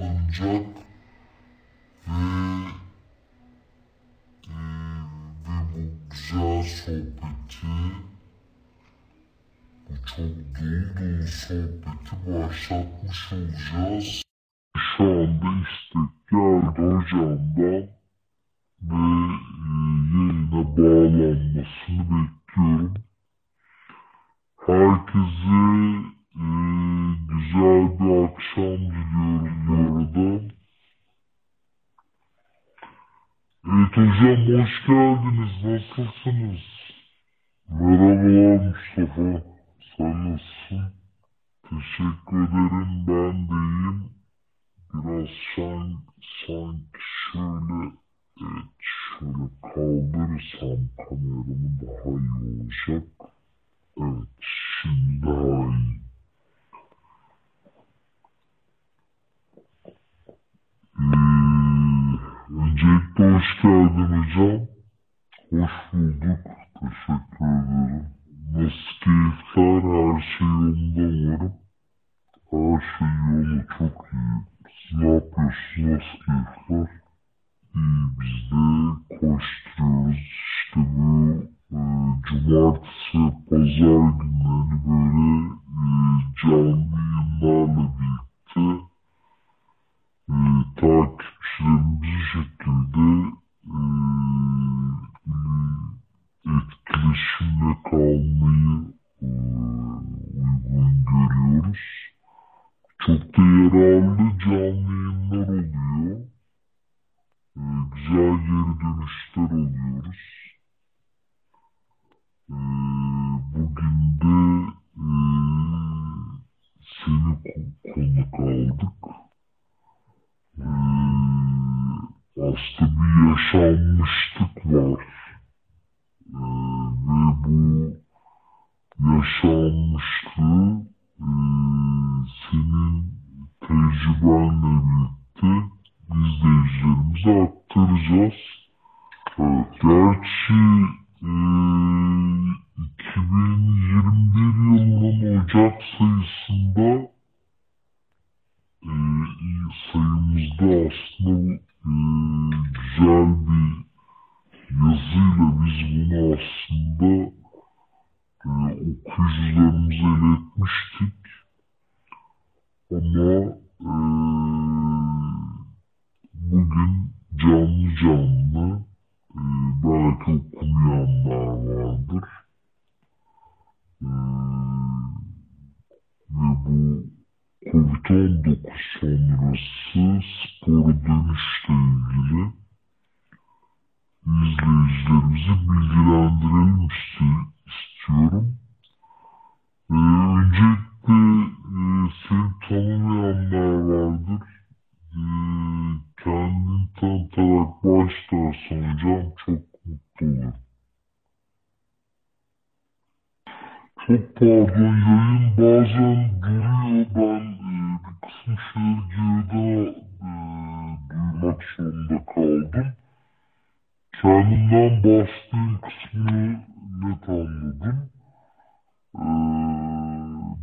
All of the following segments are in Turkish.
bağlanacak ve e, ve bu güzel sohbeti bu çok dolu dolu sohbeti başlatmış olacağız. Şu anda istek geldi hocamdan ve e, yayına bağlanmasını bekliyorum. Herkese güzel bir akşam diliyorum bu arada. Evet hocam hoş geldiniz. Nasılsınız? Merhabalar Mustafa. Sen nasılsın? Teşekkür ederim. Ben de iyiyim. Biraz şan, sanki şöyle evet şöyle kaldırırsam kameramı daha iyi olacak. Evet, şimdi daha iyi. Öncelikle hoş geldin hocam. Hoş bulduk. Teşekkür ederim. Nasıl keyifler? Her şey yolunda umarım. Her şey yolunda çok iyi. Siz ne yapıyorsunuz? Nasıl keyifler? İyi biz de koşturuyoruz. İşte bu e, cumartesi, pazar günleri böyle e, canlı yayınlarla birlikte e, takipçilerimiz izleyicilerimizi bilgilendirelim isti- istiyorum. E, öncelikle e, seni tanımayanlar vardır. E, kendini tanıtarak başlarsan hocam çok mutlu olurum. Çok pardon yayın bazen duruyor. Ben e, bir kısım şeyleri geride e, duymak zorunda kaldım. Şanından bahsettiğin kısmını net anladım. Ee,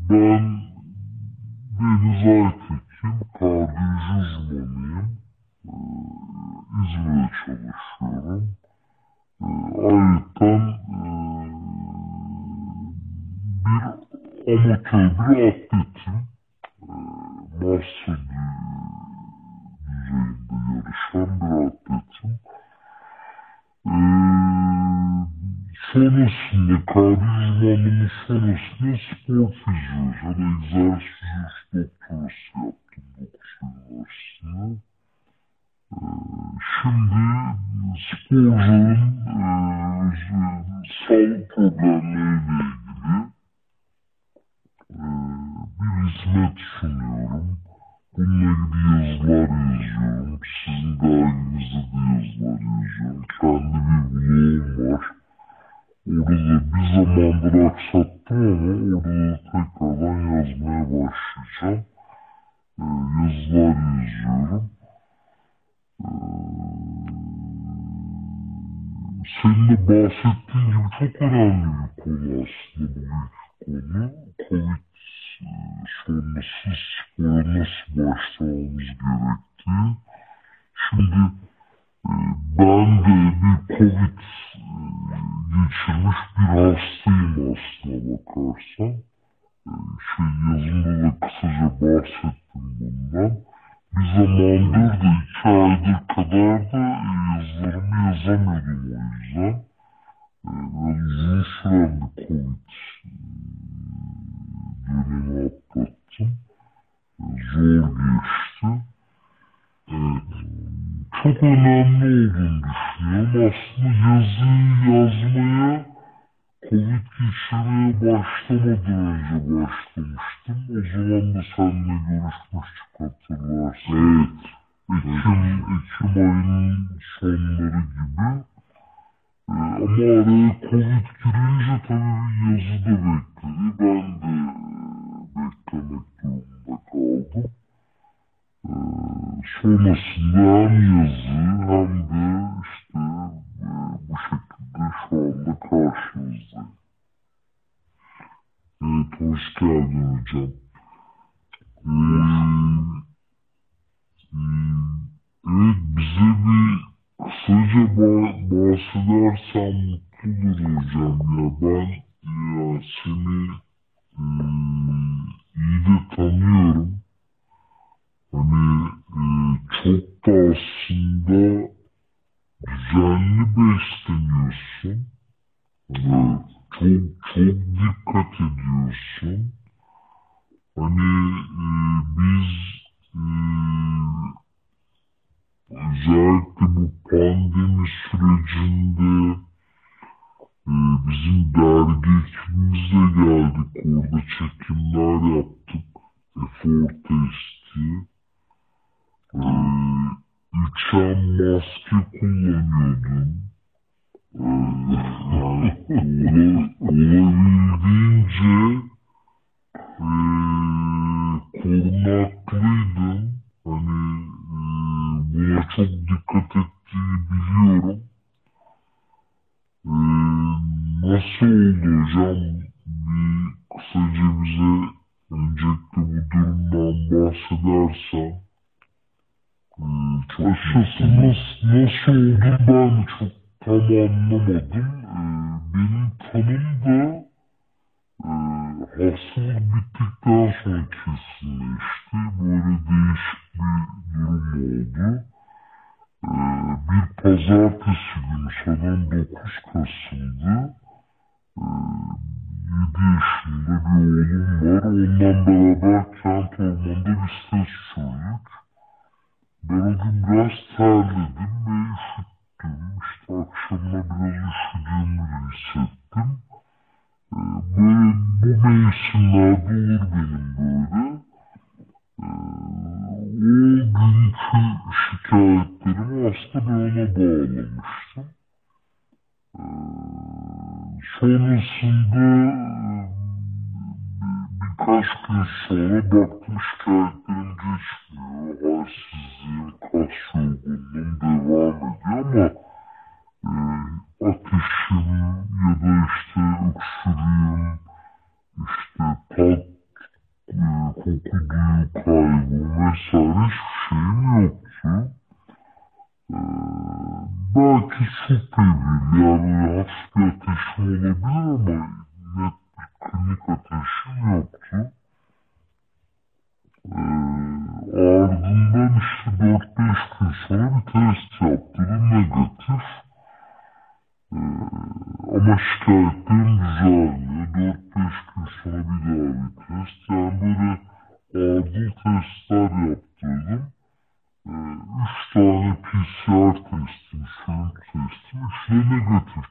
ben Deniz Aytekin, kardiyoloji uzmanıyım. Ee, İzmir'de çalışıyorum. Ee, ayrıca e, bir amatör bir atletim. Ee, master düzeyinde yarışan bir atletim. Ee, sonrasında kardiyo uzmanlığımın sonrasında spor fizyoloji ya da egzersiz doktorası yaptım Dokuz Üniversitesi'nde. Ee, şimdi sporcunun e, sağlık problemleriyle ilgili e, bir hizmet sunuyorum. Bununla ilgili yazılar yazıyorum. Sizin derginizde de yazılar yazıyorum. Kendi bir blogum var. Orada bir zamandır aksattım ama orada da tekrardan yazmaya başlayacağım. Ee, yazılar yazıyorum. Ee, senin de bahsettiğin gibi çok önemli bir konu aslında bu konu. Covid sonrası spora nasıl başlamamız gerektiği. Şimdi e, ben de bir Covid e, geçirmiş bir hastayım aslına bakarsan. E, şey yazımda da kısaca bahsettim bundan. Bir zamandır da iki aydır kadar da yazılarımı yazamıyordum o yüzden. Biraz uzun süren bir Covid dönemi atlattım. Zor geçti. Çok önemli olduğunu düşünüyorum. Aslında yazıyı yazmaya Covid geçirmeye başlamadan önce başlamıştım. O zaman da seninle görüşmüştük hatırlarsın. Evet. Ekim, Ekim ayının sonları gibi. Ee, ama araya Covid girince tabii yazı da bekledi. Ben de beklemek durumunda kaldım. Sonrasında hem yazı hem de işte e, bu şekilde şu anda karşınızdayım. Evet, hoş geldin hocam. Benim tanım da e, hastalık bittikten sonra kesinleşti. Böyle değişik bir durum oldu. Ee, bir pazartesi günü sanırım 9 Kasım'dı. Ee, 7 yaşında bir oğlum var. Ondan beraber kent ormanında ses çözdük. Ben o gün biraz terledim ve üşüttüm. İşte akşamına biraz üşüdüğümü hissettim. Ee, böyle bu mevsimlerde olur benim böyle. Ee, o günkü şikayetlerimi aslında ben ona bağlamıştım. Ee, sonrasında gün sonra baktım şikayetlerim geçmiyor. Halsizliğim, kas yorgunluğum devam ediyor ama e, ateşim ya da işte öksürüğüm, işte tat e, koku duyu kaybı vesaire hiçbir şeyim yoktu. E, belki su fevrili yani hafif bir ateşim olabilir ama net klinik ateşim yoktu. E, 4-5 gün sonra bir test yaptırdım negatif. Ee, ama şikayetlerim düzelmiyor. 4-5 gün sonra bir daha bir test. Yani böyle adil testler yaptırdım. Ee, üç tane PCR testim, sürüm testim. Üçü de negatif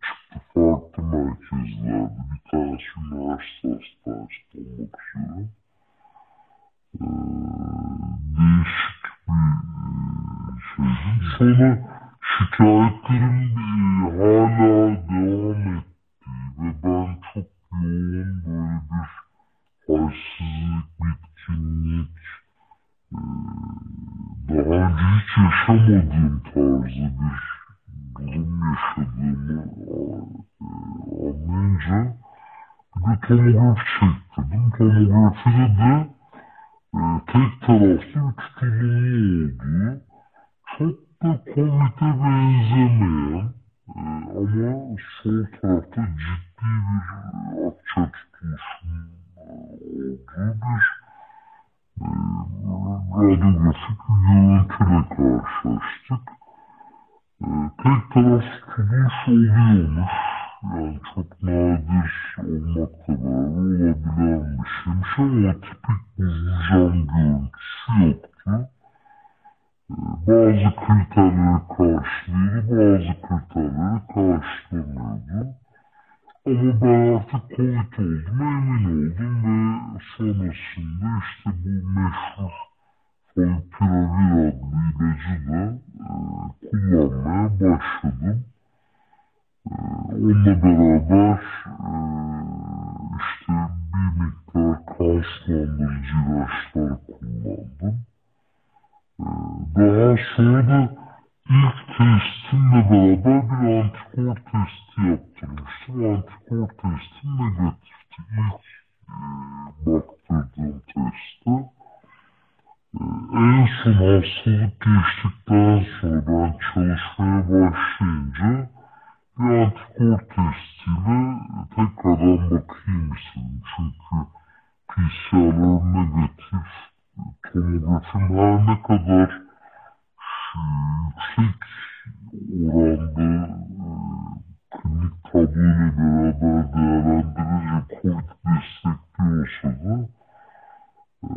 olduğuma emin oldum ve sonrasında işte bu meşhur Favipiravir adlı ilacı da e, kullanmaya başladım. E, onunla beraber e, işte bir miktar kan sulandırıcı ilaçlar kullandım. E, daha sonra da ilk testimle beraber bir antikor testi yaptırmıştım. Antikor testim negatifti. İlk e, baktırdığım testte. E, en son hastalık geçtikten sonra ben çalışmaya başlayınca bir antikor testiyle tekrardan bakayım istedim. Çünkü PCR'lar negatif, tomografim her ne kadar yüksek oranda e, klinik tabloyla beraber değerlendirince COVID destekliyorsa da e,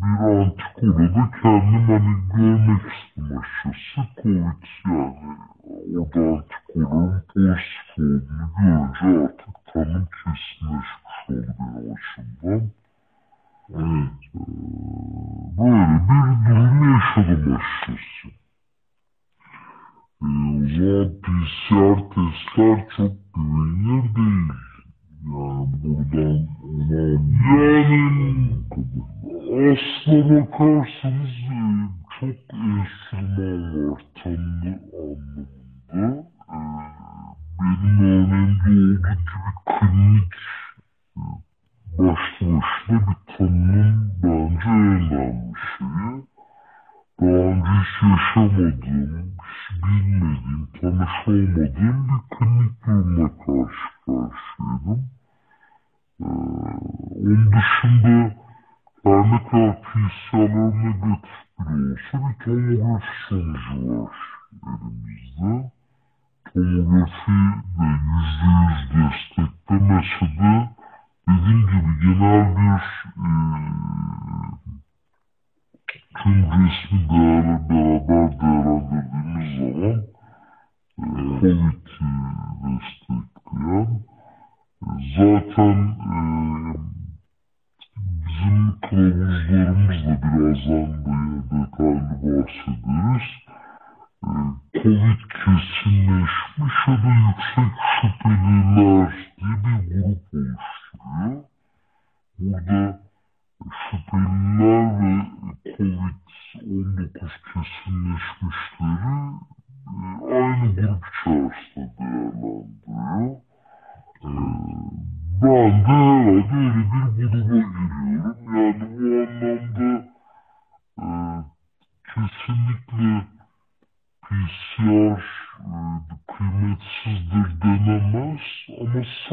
bir antikoru da kendim hani görmek istedim açıkçası. COVID yani orada antikorun pozitif olduğunu görünce artık tanım kesinleşmiş oldu benim açımdan. Evet. E, böyle bir durum yaşadım açıkçası. E, o zaman PCR testler çok güvenilir değil. Yani buradan ona yani aslına bakarsanız e,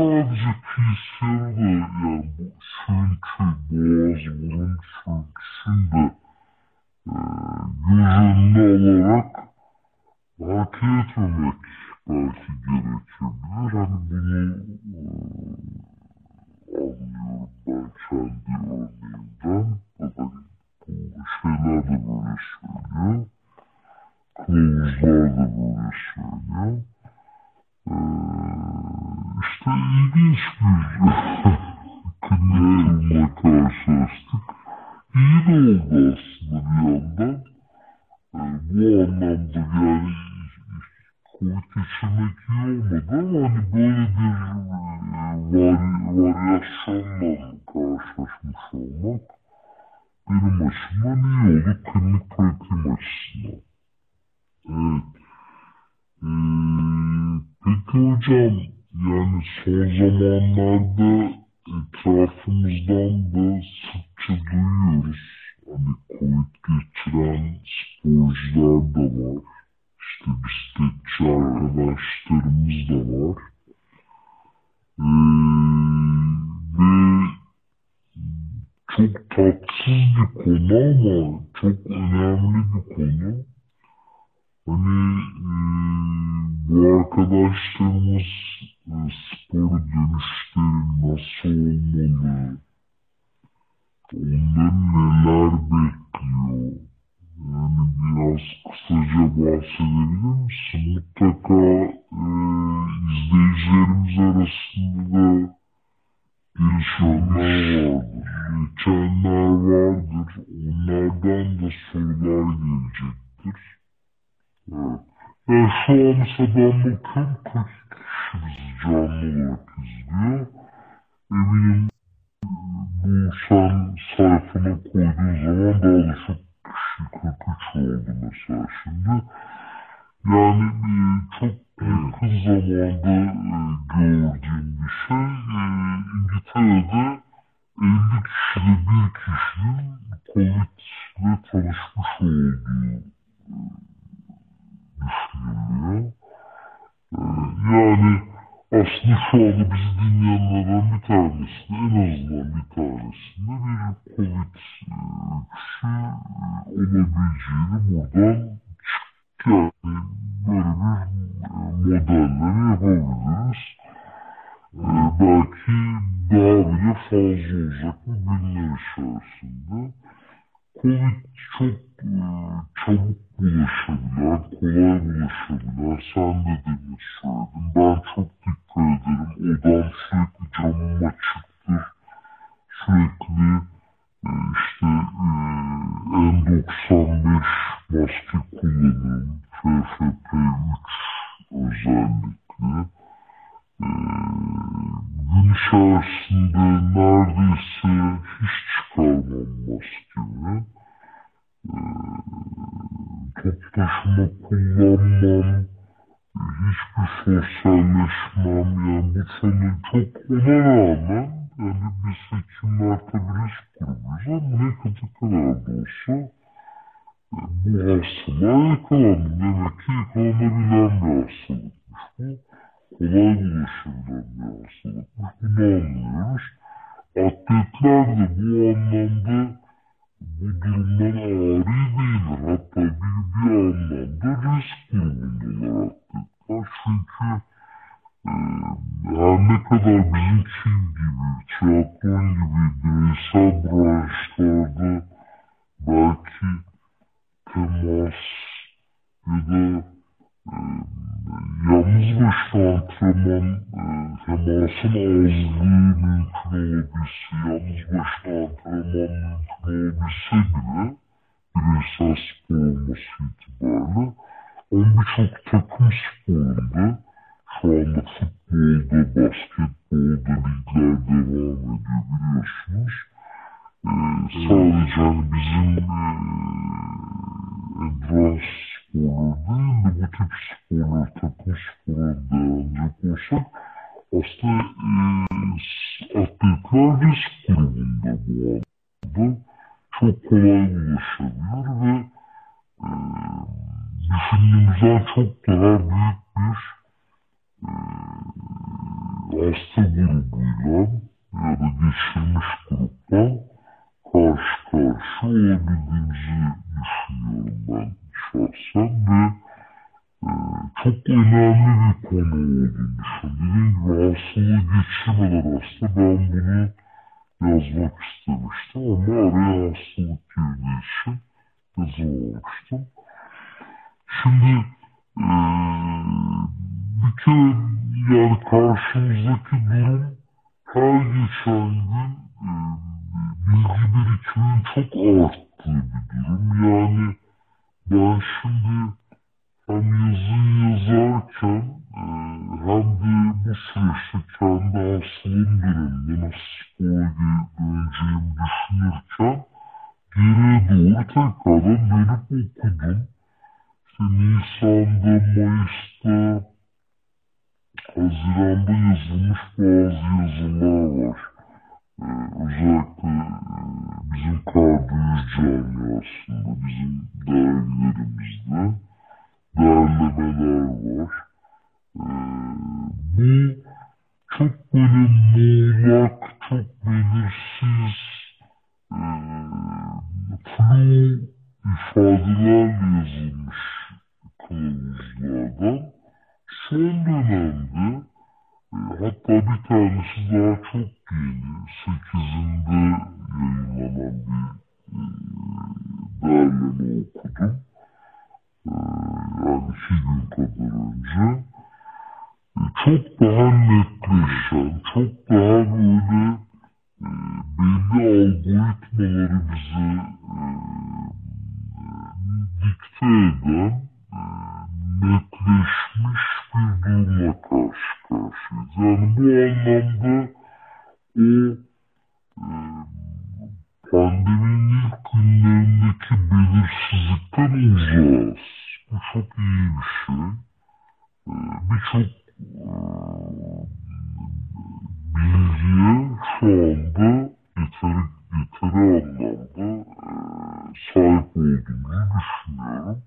sadece PCR'da yani bu sürüntü, boğaz, burun sürüntüsünde e, göz önüne alarak hareket etmemek belki gerekebilir. Hani bunu e, anlıyorum ben kendi örneğimden. Zaten bu şeyler de böyle söylüyor. Kılavuzlar da böyle söylüyor. Ee, işte ilginç bir kınıkılma karşılaştık. İyi de oldu aslında bir yandan. Ee, bu anlamda yani Covid geçirmek iyi olmadı ama hani böyle bir e, var, varyasyonla karşılaşmış olmak benim açımdan iyi oldu. Klinik pratiğim açısından. Evet. Ee, peki hocam yani son zamanlarda etrafımızdan da sıkça duyuyoruz. Hani Covid geçiren sporcular da var. İşte bisikletçi arkadaşlarımız da var. Ee, ve çok tatsız bir konu ama çok önemli bir konu. Hani e, bu arkadaşlarımız e, spor dönüşleri nasıl olmalı? Onların neler bekliyor? Yani biraz kısaca bahsedebilir misin? Mutlaka e, izleyicilerimiz arasında da gelişenler vardır, geçenler vardır. Onlardan da sorular gelecektir. Evet. Yani şu an mesela ben bakıyorum 40 kişi bizi canlı olarak izliyor. Eminim bu sen sayfana koyduğun zaman daha da çok kişi 43 oldu mesela şimdi. Yani e, çok yakın zamanda e, gördüğüm bir şey. E, İngiltere'de 50 kişide bir kişinin Covid ile tanışmış olduğu dinleyenlerden bir tanesinde en azından bir tanesinde bir Covid e, öyküsü e, olabileceğini buradan yani böyle bir e, modelleri yapabiliriz. Ee, belki bile fazla olacak bu günler içerisinde. Covid çok e, çabuk bulaşabilir, kolay bulaşabilir. Sen de demin söyledin. Ben çok dikkat ederim. Odam sürekli camım açıktır. Sürekli e, işte e, N95 maske kullanırım. FFP3 özellikle. E, gün içerisinde neredeyse hiç çıkarmam maskemi. Top taşıma kullanmam, hiçbir sosyalleşmem yani bu sene çok ona rağmen yani biz hekimler tabi risk grubuyuz ama ne kadar kadar da olsa bu hastalığa yakalandım. Demek ki yakalanabilen bir hastalıkmış bu. Kolay bulaşabilen bir hastalıkmış. Bunu anlıyoruz. Atletler de bu anlamda bu durumdan ağrı değiller. Hatta bir, bir anlamda risk durumundalar atletler. Çünkü e, her ne kadar bizimki gibi, tiyatron gibi bireysel branşlarda belki temas ya da yalnız başına antrenman e, temasın azlığı mümkün olabilse, yalnız başına antrenman mümkün olabilse bile bireysel spor olması itibariyle ama birçok takım sporunda şu anda futbolda, basketbolda ligler devam ediyor biliyorsunuz. Ee, sadece hani bizim e, endurance değil de bu tip sporlar, takım sporları değerlenecek olsak aslında e, atletler risk grubunda bu anda çok kolay ulaşabilir ve e, düşündüğümüzden çok daha büyük bir e, hasta grubuyla ya da geçirmiş grupla karşı karşı olabildiğimizi düşünüyorum ben şahsen ve e, çok önemli bir konu olduğunu düşünüyorum. Dediğim gibi hastalığı geçirmeden aslında ben bunu yazmak istemiştim ama araya hastalık girdiği için yazamamıştım. Şimdi e, bir kere yani karşımızdaki durum her geçen gün e, bilgi birikiminin çok arttığı bir durum. Yani ben şimdi hem yazı yazarken e, hem de bu süreçte kendi hastalığım döneminde nasıl spora döneceğimi düşünürken geriye doğru tekrardan dönüp okudum. İşte Nisan'da, Mayıs'ta, Haziran'da yazılmış bazı yazılar var. Ee, özellikle e, bizim kardiyoloji camiasında, bizim dergilerimizde derlemeler var. Ee, bu çok böyle muğlak, çok belirsiz, e, flu ifadelerle yazılmış kılavuzlardan son dönemde e, hatta bir tanesi daha çok yeni, 8'inde yayınlanan bir e, derleme okudum. E, yani iki gün kadar önce. E, çok daha netleşen, çok daha böyle e, belli algoritmaları bize e, dikte eden netleşmiş bir durumla karşı karşıyayız. Yani bu anlamda o e, pandeminin ilk günlerindeki belirsizlikten uzağız. Bu çok iyi bir şey. E, Birçok e, bilgiye şu anda yeteri, yeteri anlamda e, sahip olduğumuzu düşünüyorum.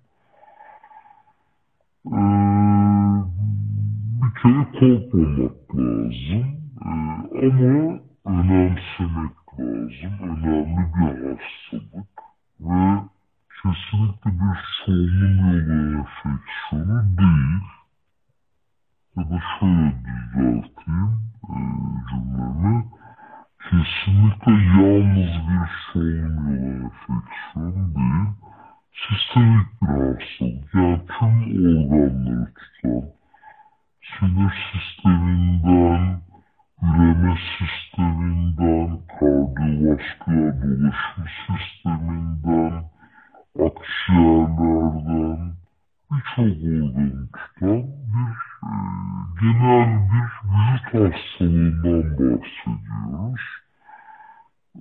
Bir kere korkmamak lazım. Ee, ama önemsemek lazım. Önemli bir hastalık ve kesinlikle bir solunum yolu enfeksiyonu değil. Ya da şöyle düzelteyim e, cümlemi. Kesinlikle yalnız bir solunum yolu enfeksiyonu değil sistemik bir hastalık. Yani tüm organları tutan, sinir sisteminden, üreme sisteminden, kardiyovasküler dolaşım sisteminden, akciğerlerden, birçok organı tutan bir e, genel bir vücut hastalığından bahsediyoruz.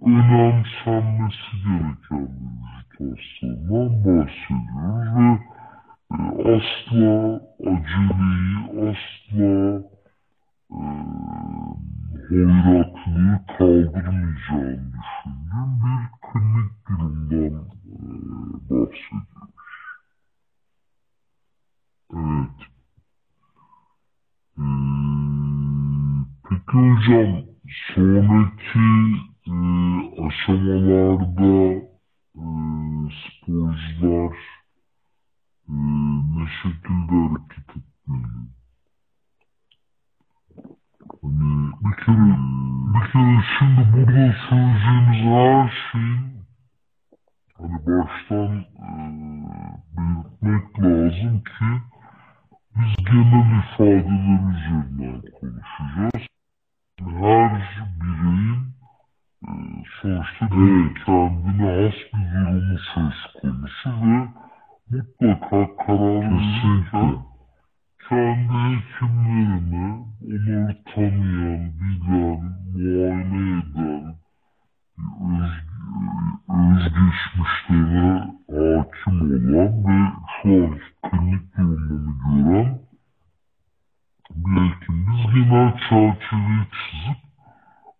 Önemsenmesi gereken bir vücut hastalığından bahsediyoruz ve asla aceleyi, asla e, hoyratlığı kaldırmayacağını düşündüğüm bir klinik durumdan e, bahsediyoruz. Evet. E, peki hocam sonraki e, aşamalarda e, sporcular e, ne şekilde hareket etmeli? Hani bir kere, bir kere şimdi burada söyleyeceğimiz her şeyin hani baştan e, belirtmek lazım ki biz genel ifadeler üzerinden konuşacağız. Her bireyin e, sonuçta evet. kendine has bir durumu söz konusu ve mutlaka karar verirken kendi hekimlerine onları tanıyan, bilen, muayene eden, öz, özgeçmişlerine hakim olan ve şu an klinik durumunu gören bir hekim. Biz genel çerçeveyi çizip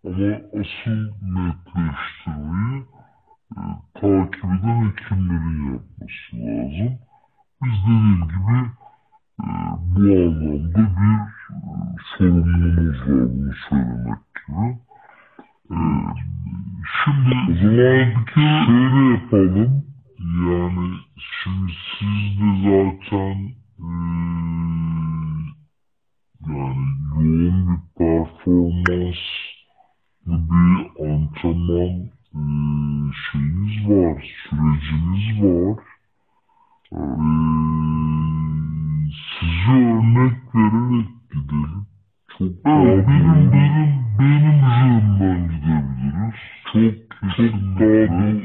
ama asıl netleştirmeyi e, takip eden hekimlerin yapması lazım. Biz dediğim gibi e, bu anlamda bir e, sorumluluğumuz var bunu söylemek gibi. Evet. Şimdi o zaman bir kere şöyle yapalım. Yani şimdi siz de zaten eee, yani yoğun bir performans bir antrenman şeyiniz var, süreciniz var. Eee, size örnek vererek gidelim. Çok daha benim, benim, benim üzerimden gidebiliriz. Çok, çok daha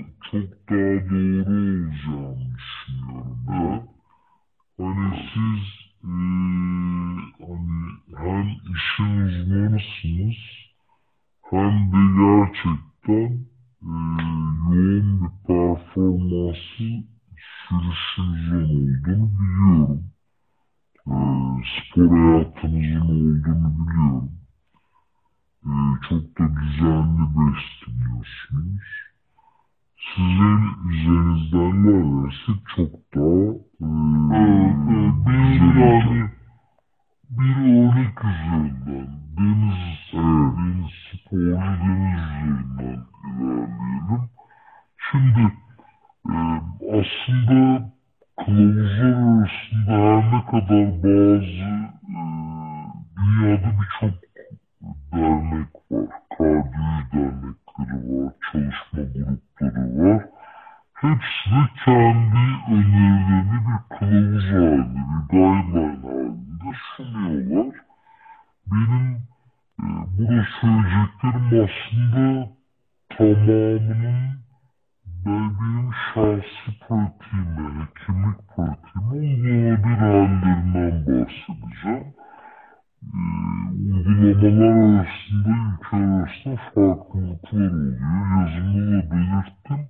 uygulamalar arasında ülke arasında farklılıklar oluyor. Yazımda da belirttim.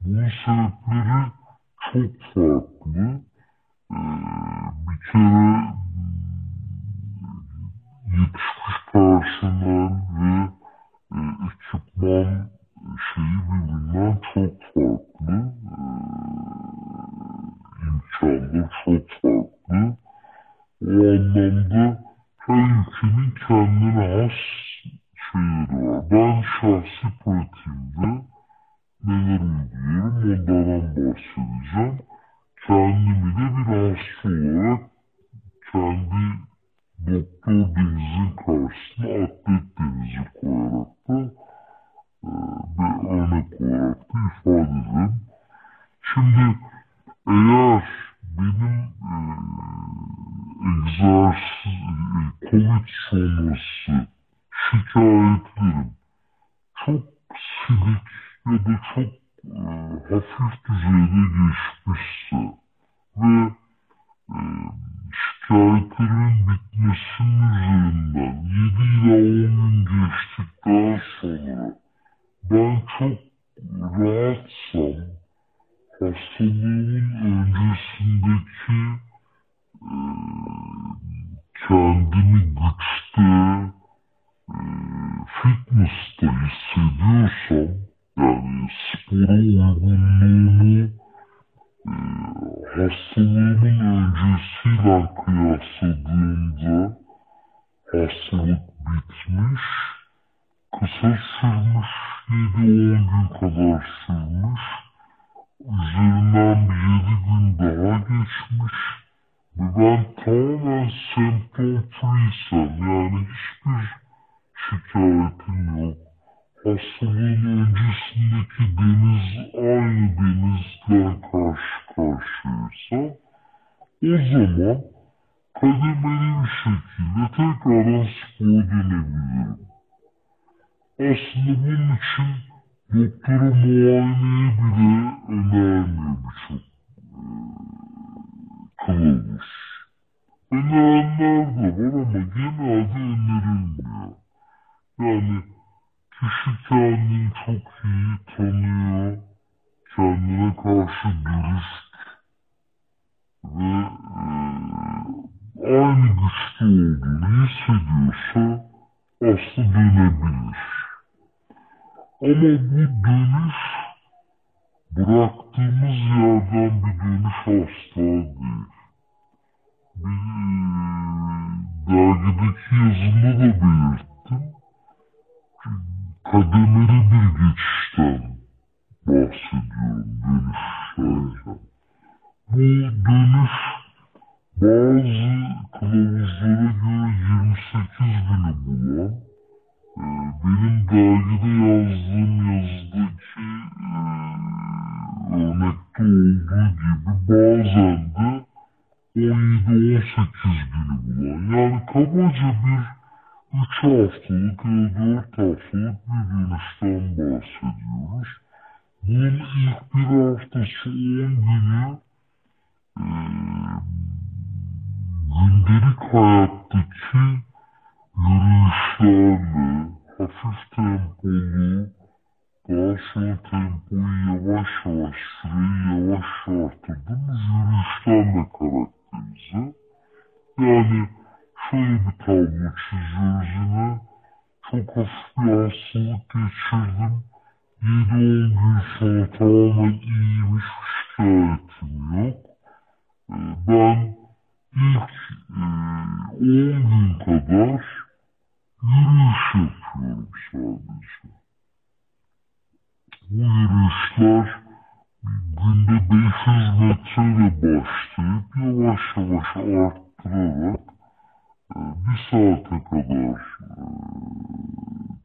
Bunun sebepleri çok farklı. Ee, bir kere yetişmiş personel ve e, ekipman şeyi birbirinden çok farklı. Ee, imkanlar çok farklı. O anlamda fitness'ta hissediyorsam yani spora uygunluğumu e, hastalığımın öncesiyle kıyasladığımda hastalık bitmiş, kısa sürmüş, 7-10 gün kadar sürmüş, üzerinden bir 7 gün daha geçmiş ve ben tamamen semptom free'sem yani hiçbir şikayetim yok. Hastalığın öncesindeki deniz aynı denizden karşı karşıyaysa o zaman kademeli bir şekilde tekrardan spora dönebilirim. Aslında bunun için doktora muayeneye bile önermiyor birçok e, kılavuz. Önerenler de var ama genelde önerilmiyor. Yani kişi kendini çok iyi tanıyor, kendine karşı dürüst ve e, aynı güçte olduğunu hissediyorsa aslında dönebilir. Ama bu dönüş bıraktığımız yerden bir dönüş asla değil. Bir, dergideki yazımda da belirttim. Kademeli bir geçişten bahsediyorum dönüş Bu dönüş bazı kılavuzlara göre 28 günü bulan, e, benim dergide yazdığım yazıdaki e, örnekte olduğu gibi bazen de 17-18 günü bulan. Yani kabaca bir 3 haftalık ya da 4 haftalık bir dönüşten bahsediyoruz. Bunun ilk bir haftası 10 günü e, gündelik hayattaki yürüyüşlerle hafif tempolu daha sonra tempoyu yavaş yavaş süreyi yavaş artırdığımız yürüyüşlerle karakterize. Yani şöyle bir tablo çiziyoruz yine. Çok hafif bir hastalık geçirdim. 7-10 gün sonra tamamen iyiymiş, şikayetim yok. Ee, ben ilk e, 10 gün kadar yürüyüş yapıyorum sadece. Bu yürüyüşler günde 500 metreyle başlayıp yavaş yavaş arttırarak e, bir saate kadar e,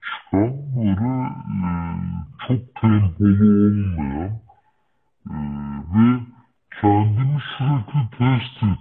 çıkan böyle e, çok tempolu olmayan ve kendimi sürekli test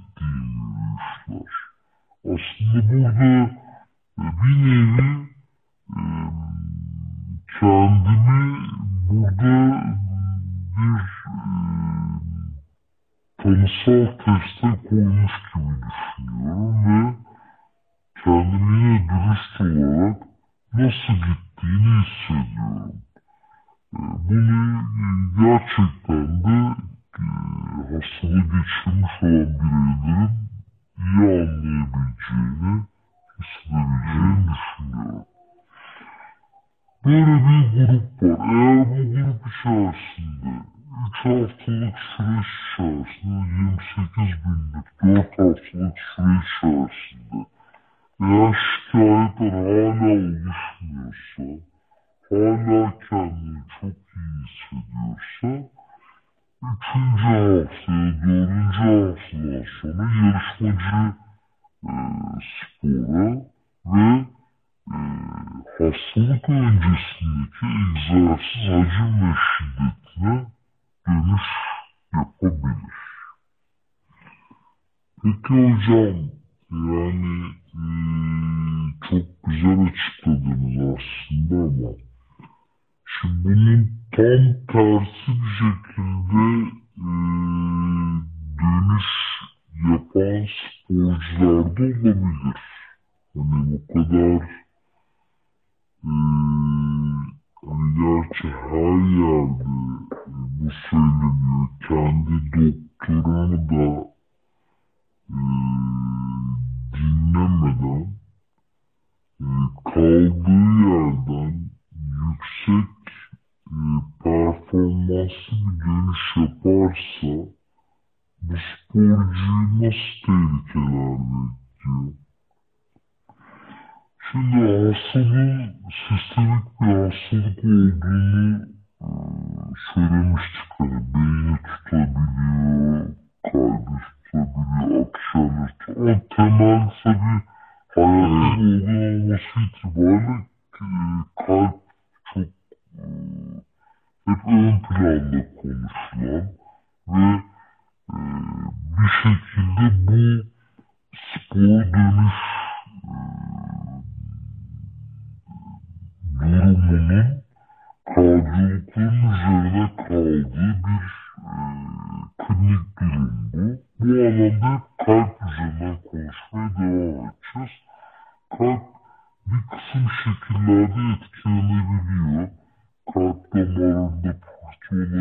tam tersi bir şekilde e, dönüş yapan sporcular da olabilir. Hani bu kadar e, hani gerçi her yerde e, bu söyleniyor. Kendi doktorunu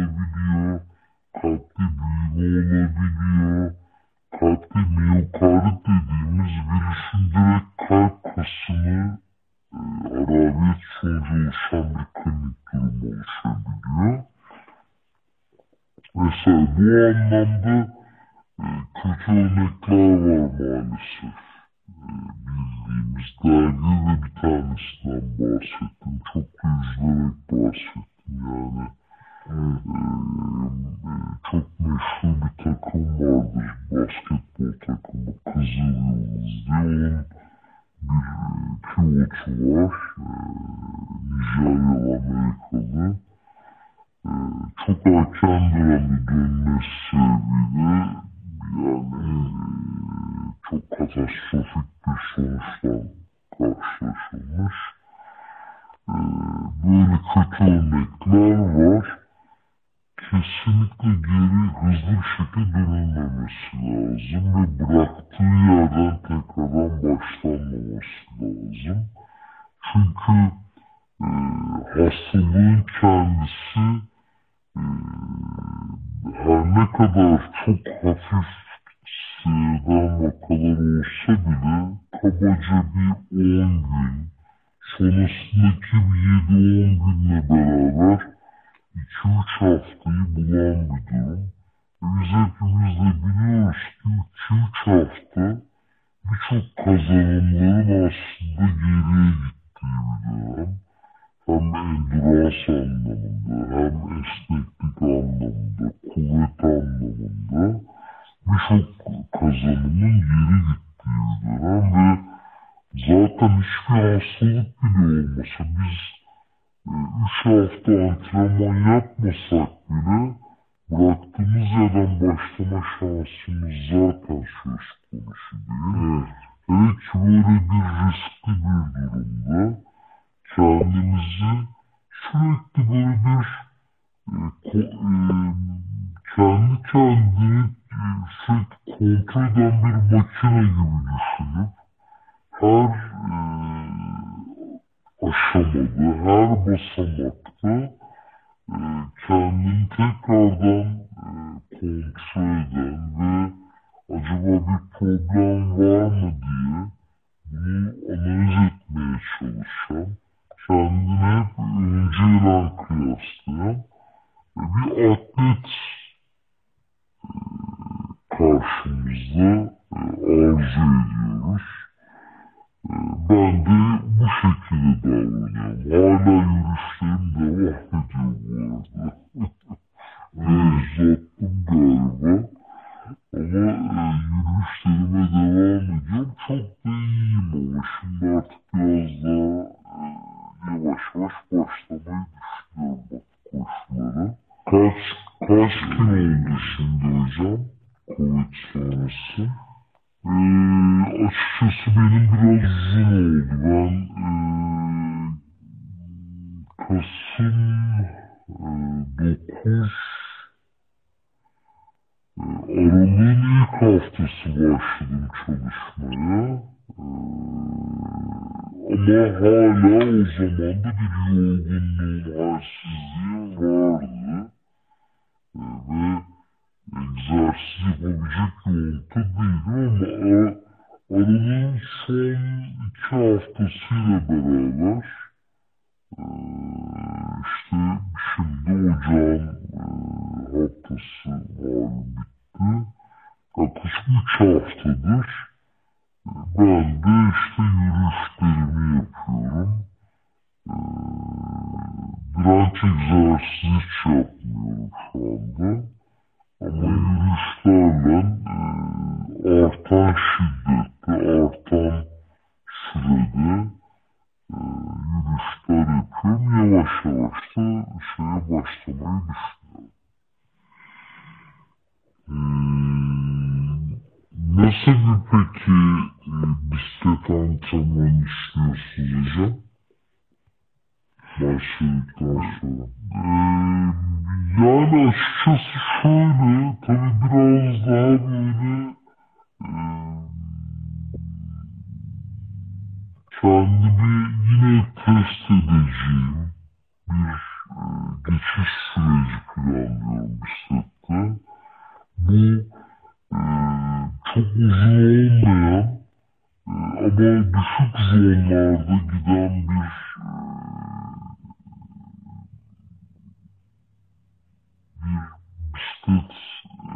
olabiliyor. Kalpte büyüme olabiliyor. Kalpte miyokardit dediğimiz virüsün direkt kalp kasını e, harabiyet sonucu oluşan bir klinik durum oluşabiliyor. Mesela bu anlamda e, kötü örnekler var maalesef. E, bildiğim izlediğimiz dergide bir tanesinden bahsettim. Çok üzülerek bahsettim yani. Çok meşhur bir takım vardır. Basketbol takımı Kızıl Yıldız diye. Bir pivotu var. Nijeryalı Amerikalı. Çok erken dönemde dönmesi sebebiyle yani çok katastrofik bir sonuçla karşılaşılmış. Böyle kötü örnekler var. Kesinlikle geri hızlı bir şekilde dönülmemesi lazım ve bıraktığı yerden tekrardan başlanmaması lazım. Çünkü e, hastalığın kendisi e, her ne kadar çok hafif seyreden vakalar olsa bile kabaca bir 10 gün sonrasındaki bir 7-10 günle beraber 2-3 haftayı bulan bir durum. Biz hepimiz de biliyoruz ki 2-3 hafta birçok kazanımların aslında geriye gittiği bir dönem. Hem endurans anlamında hem esneklik anlamında, kuvvet anlamında birçok kazanımın geri gittiği bir dönem ve zaten hiçbir hastalık bile olmasa biz 3 e, hafta antrenman yapmasak bile bıraktığımız yerden başlama şansımız zaten söz konusu değil. Evet. Ki böyle bir riskli bir durumda kendimizi sürekli böyle bir e, ko, e, kendi kendini e, sürekli kontrol eden bir makine gibi düşünüp her e, aşamada, her basamakta e, kendini tekrardan e, kontrol eden ve acaba bir problem var mı diye bunu analiz etmeye çalışan kendini hep önceyle kıyaslayan bir atlet e, karşımızda e, arzu ediyoruz. E, ben de bu şekilde davranıyorum. Hala yürüyüşlerim devam ediyor bu arada. Uzattım galiba. Ama yürüyüşlerime devam ediyorum. Çok da iyiyim ama şimdi artık Nasıl bir peki e, bisiklet antrenmanı istiyorsunuz hocam? Başladıktan sonra. Ee, yani açıkçası şöyle, tabii biraz daha böyle e, kendimi yine test edeceğim bir e, geçiş süreci planlıyorum bisiklette. Bu çok uzun olmayan e, ama düşük zonlarda giden bir e, bir bisiklet e,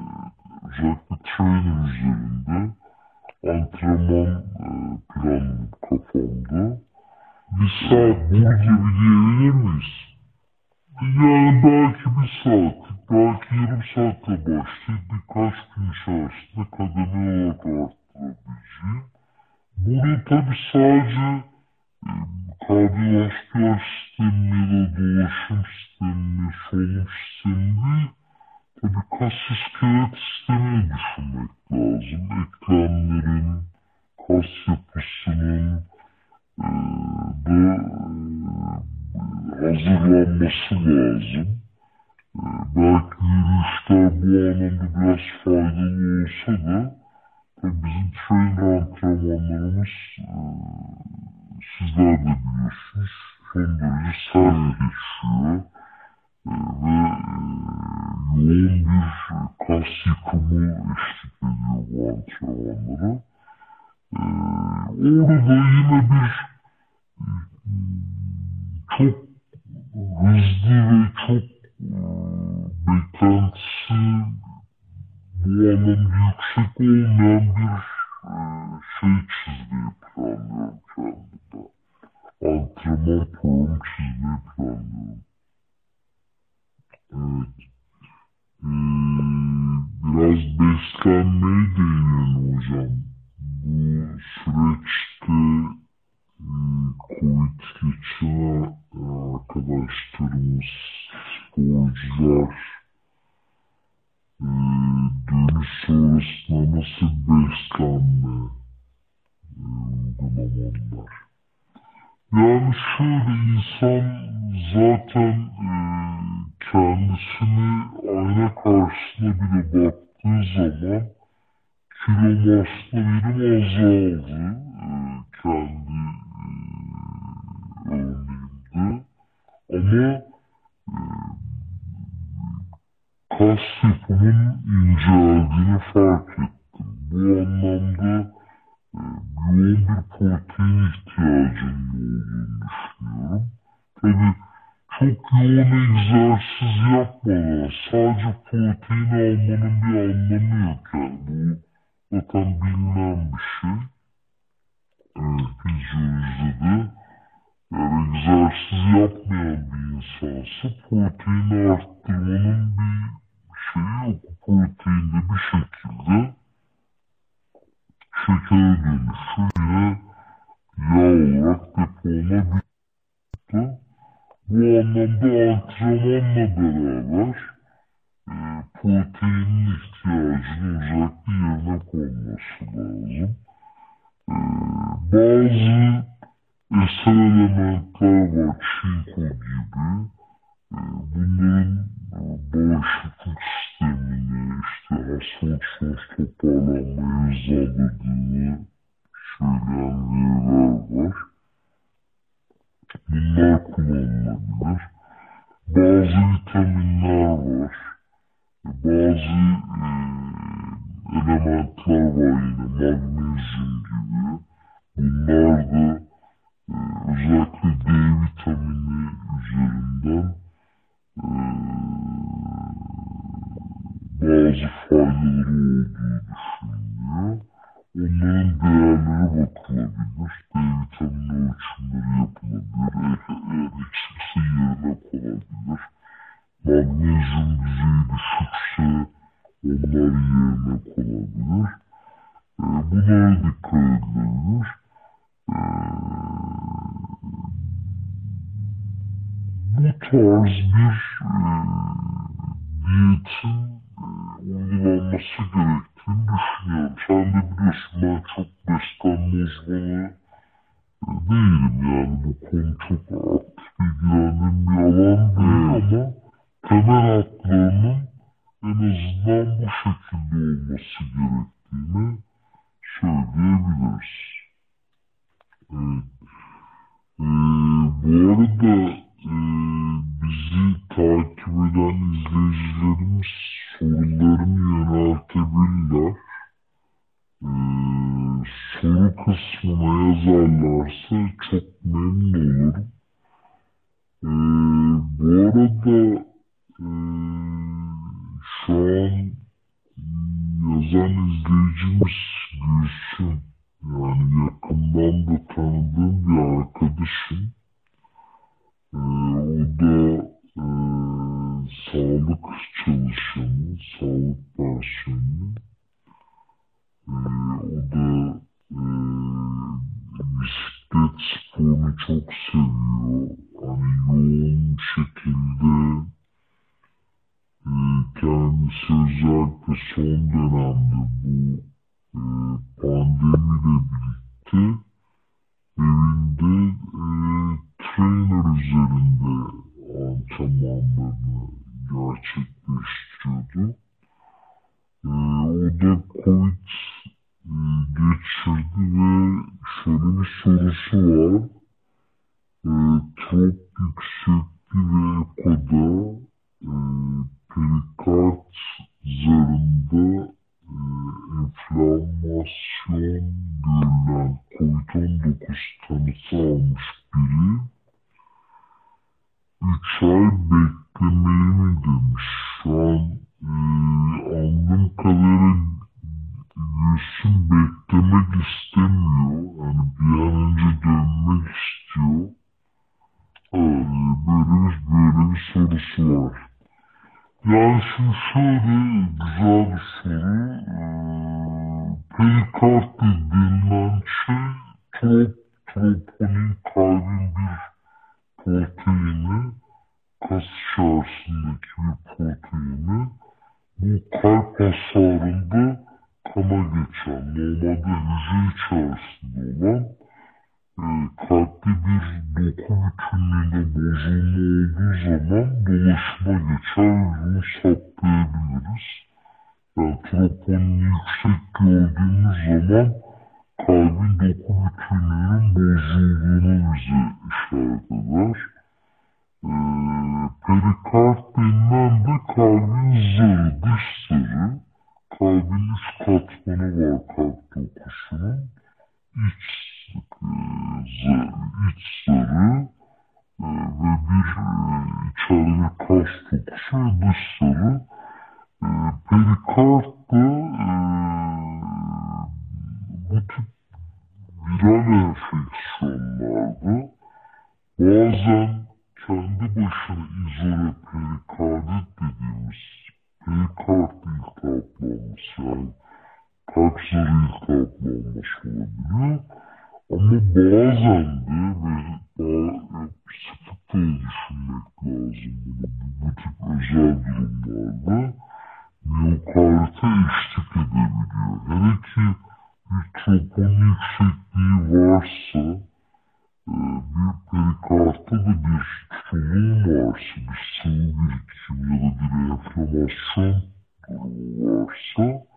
özellikle trainer üzerinde antrenman planım kafamda. Bir saat burada bir diyebilir miyiz? Yani belki bir saat, belki yarım saatle başlayıp birkaç gün içerisinde kademe olarak arttırabileceğim. Burada tabi sadece e, kardiyovasküler sistemi ya da dolaşım sistemi, solunum sistemi değil, tabi kas iskelet sistemini düşünmek lazım. Eklemlerin, kas yapısının e, da e, hazırlanması lazım. E, belki yürüyüşler bu anlamda biraz faydalı olsa da bizim trainer antrenmanlarımız e, sizler de biliyorsunuz son derece sert geçiyor e, ve e, yoğun bir kas yıkımı eşlik ediyor bu antrenmanlara. E, orada yine bir çok hızlı ve çok e, beklentisi bu anlamda yüksek olmayan bir e, şey çizmeyi planlıyorum kendime. Antrenman programı çizmeyi planlıyorum. Evet. Ee, biraz beslenmeye değinelim hocam. Bu süreçte Covid geçiren arkadaşlarımız, sporcular e, dönüş sonrasında nasıl beslenme e, uygulamalılar? Yani şöyle insan zaten e, kendisini ayna karşısında bile baktığı zaman kilom aslında benim azaldı e, kendi e, örneğimde ama e, kas yapımın inceldiğini fark ettim. Bu anlamda e, yoğun bir protein ihtiyacının olduğunu düşünüyorum. Tabi çok yoğun egzersiz yapmadan sadece protein almanın bir anlamı yok yani. Bu zaten bilinen bir şey. Evet, fizyolojide de eğer egzersiz yapmayan bir insansa proteini arttırmanın bir şeyi yok. Protein de bir şekilde şekere dönüşü yine yağ olarak depolanabiliyor. Bu anlamda antrenmanla beraber e, proteinin ihtiyacının özellikle yerine konması lazım. E, bazı eser elementler var, çinko gibi. E, bunların e, bağışıklık sistemini, işte hastalık sonuç toparlanmayı hızlandırdığını söyleyen veriler var. Bunlar kullanılabilir. Bazı vitaminler var. Bazı e, elementler var yine magnezyum gibi. Bunlar da e, özellikle D vitamini üzerinden e, bazı faydaları olduğu düşünülüyor. Onların değerleri bakılabilir. E, bunlara dikkat edilebilir. E, bu tarz bir e, diyetin e, uygulanması gerektiğini düşünüyorum. Sen de biliyorsun ben çok beslenme uzmanı e, değilim yani bu konu çok aktif ilgilendiğim bir alan değil ama temel hatlarının en azından bu şekilde olması gerektiğini söyleyebiliriz. Evet. Ee, bu arada e, bizi takip eden izleyicilerimiz sorularını yöneltebilirler. Ee, soru kısmına yazarlarsa çok memnun olurum. Ee, bu arada e, şu an bazen izleyicimiz Gülsün. Yani yakından da tanıdığım bir arkadaşım. E, o da e, sağlık çalışanı, sağlık personeli. E, o da e, bisiklet sporunu çok seviyor. Hani yoğun şekilde e, kendisi özellikle son dönemde bu e, pandemiyle birlikte evinde e, trainer üzerinde antrenmanlarını doku bütünlüğünde bozulma olduğu zaman dolaşıma geçer bunu saptayabiliriz. Yani troponin yüksek gördüğümüz zaman kalbin doku bütünlüğünün bozulduğunu bize işaret eder. E, perikard denilen de kalbin zarı, dış zarı. Kalbin üç katmanı var kalp dokusunun. İç iç zarı e, ve bir e, içeride kas dokusu ve dış zarı. E, perikard da e, bu tip viral enfeksiyonlarda bazen kendi başına izole perikardit dediğimiz perikard iltihaplanması yani kalp zarı iltihaplanması olabiliyor. Ama bazen de ve sıklıkla düşünmek lazım bunu. Bu tip özel durumlarda miyokardite eşlik edebiliyor. Hele ki bir troponin yüksekliği varsa e, bir perikardta da bir tutulum varsa, bir sıvı birikim ya da bir enflamasyon durumu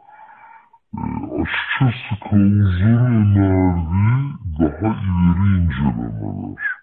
açıkçası kılavuzların önerdiği daha ileri incelemeler.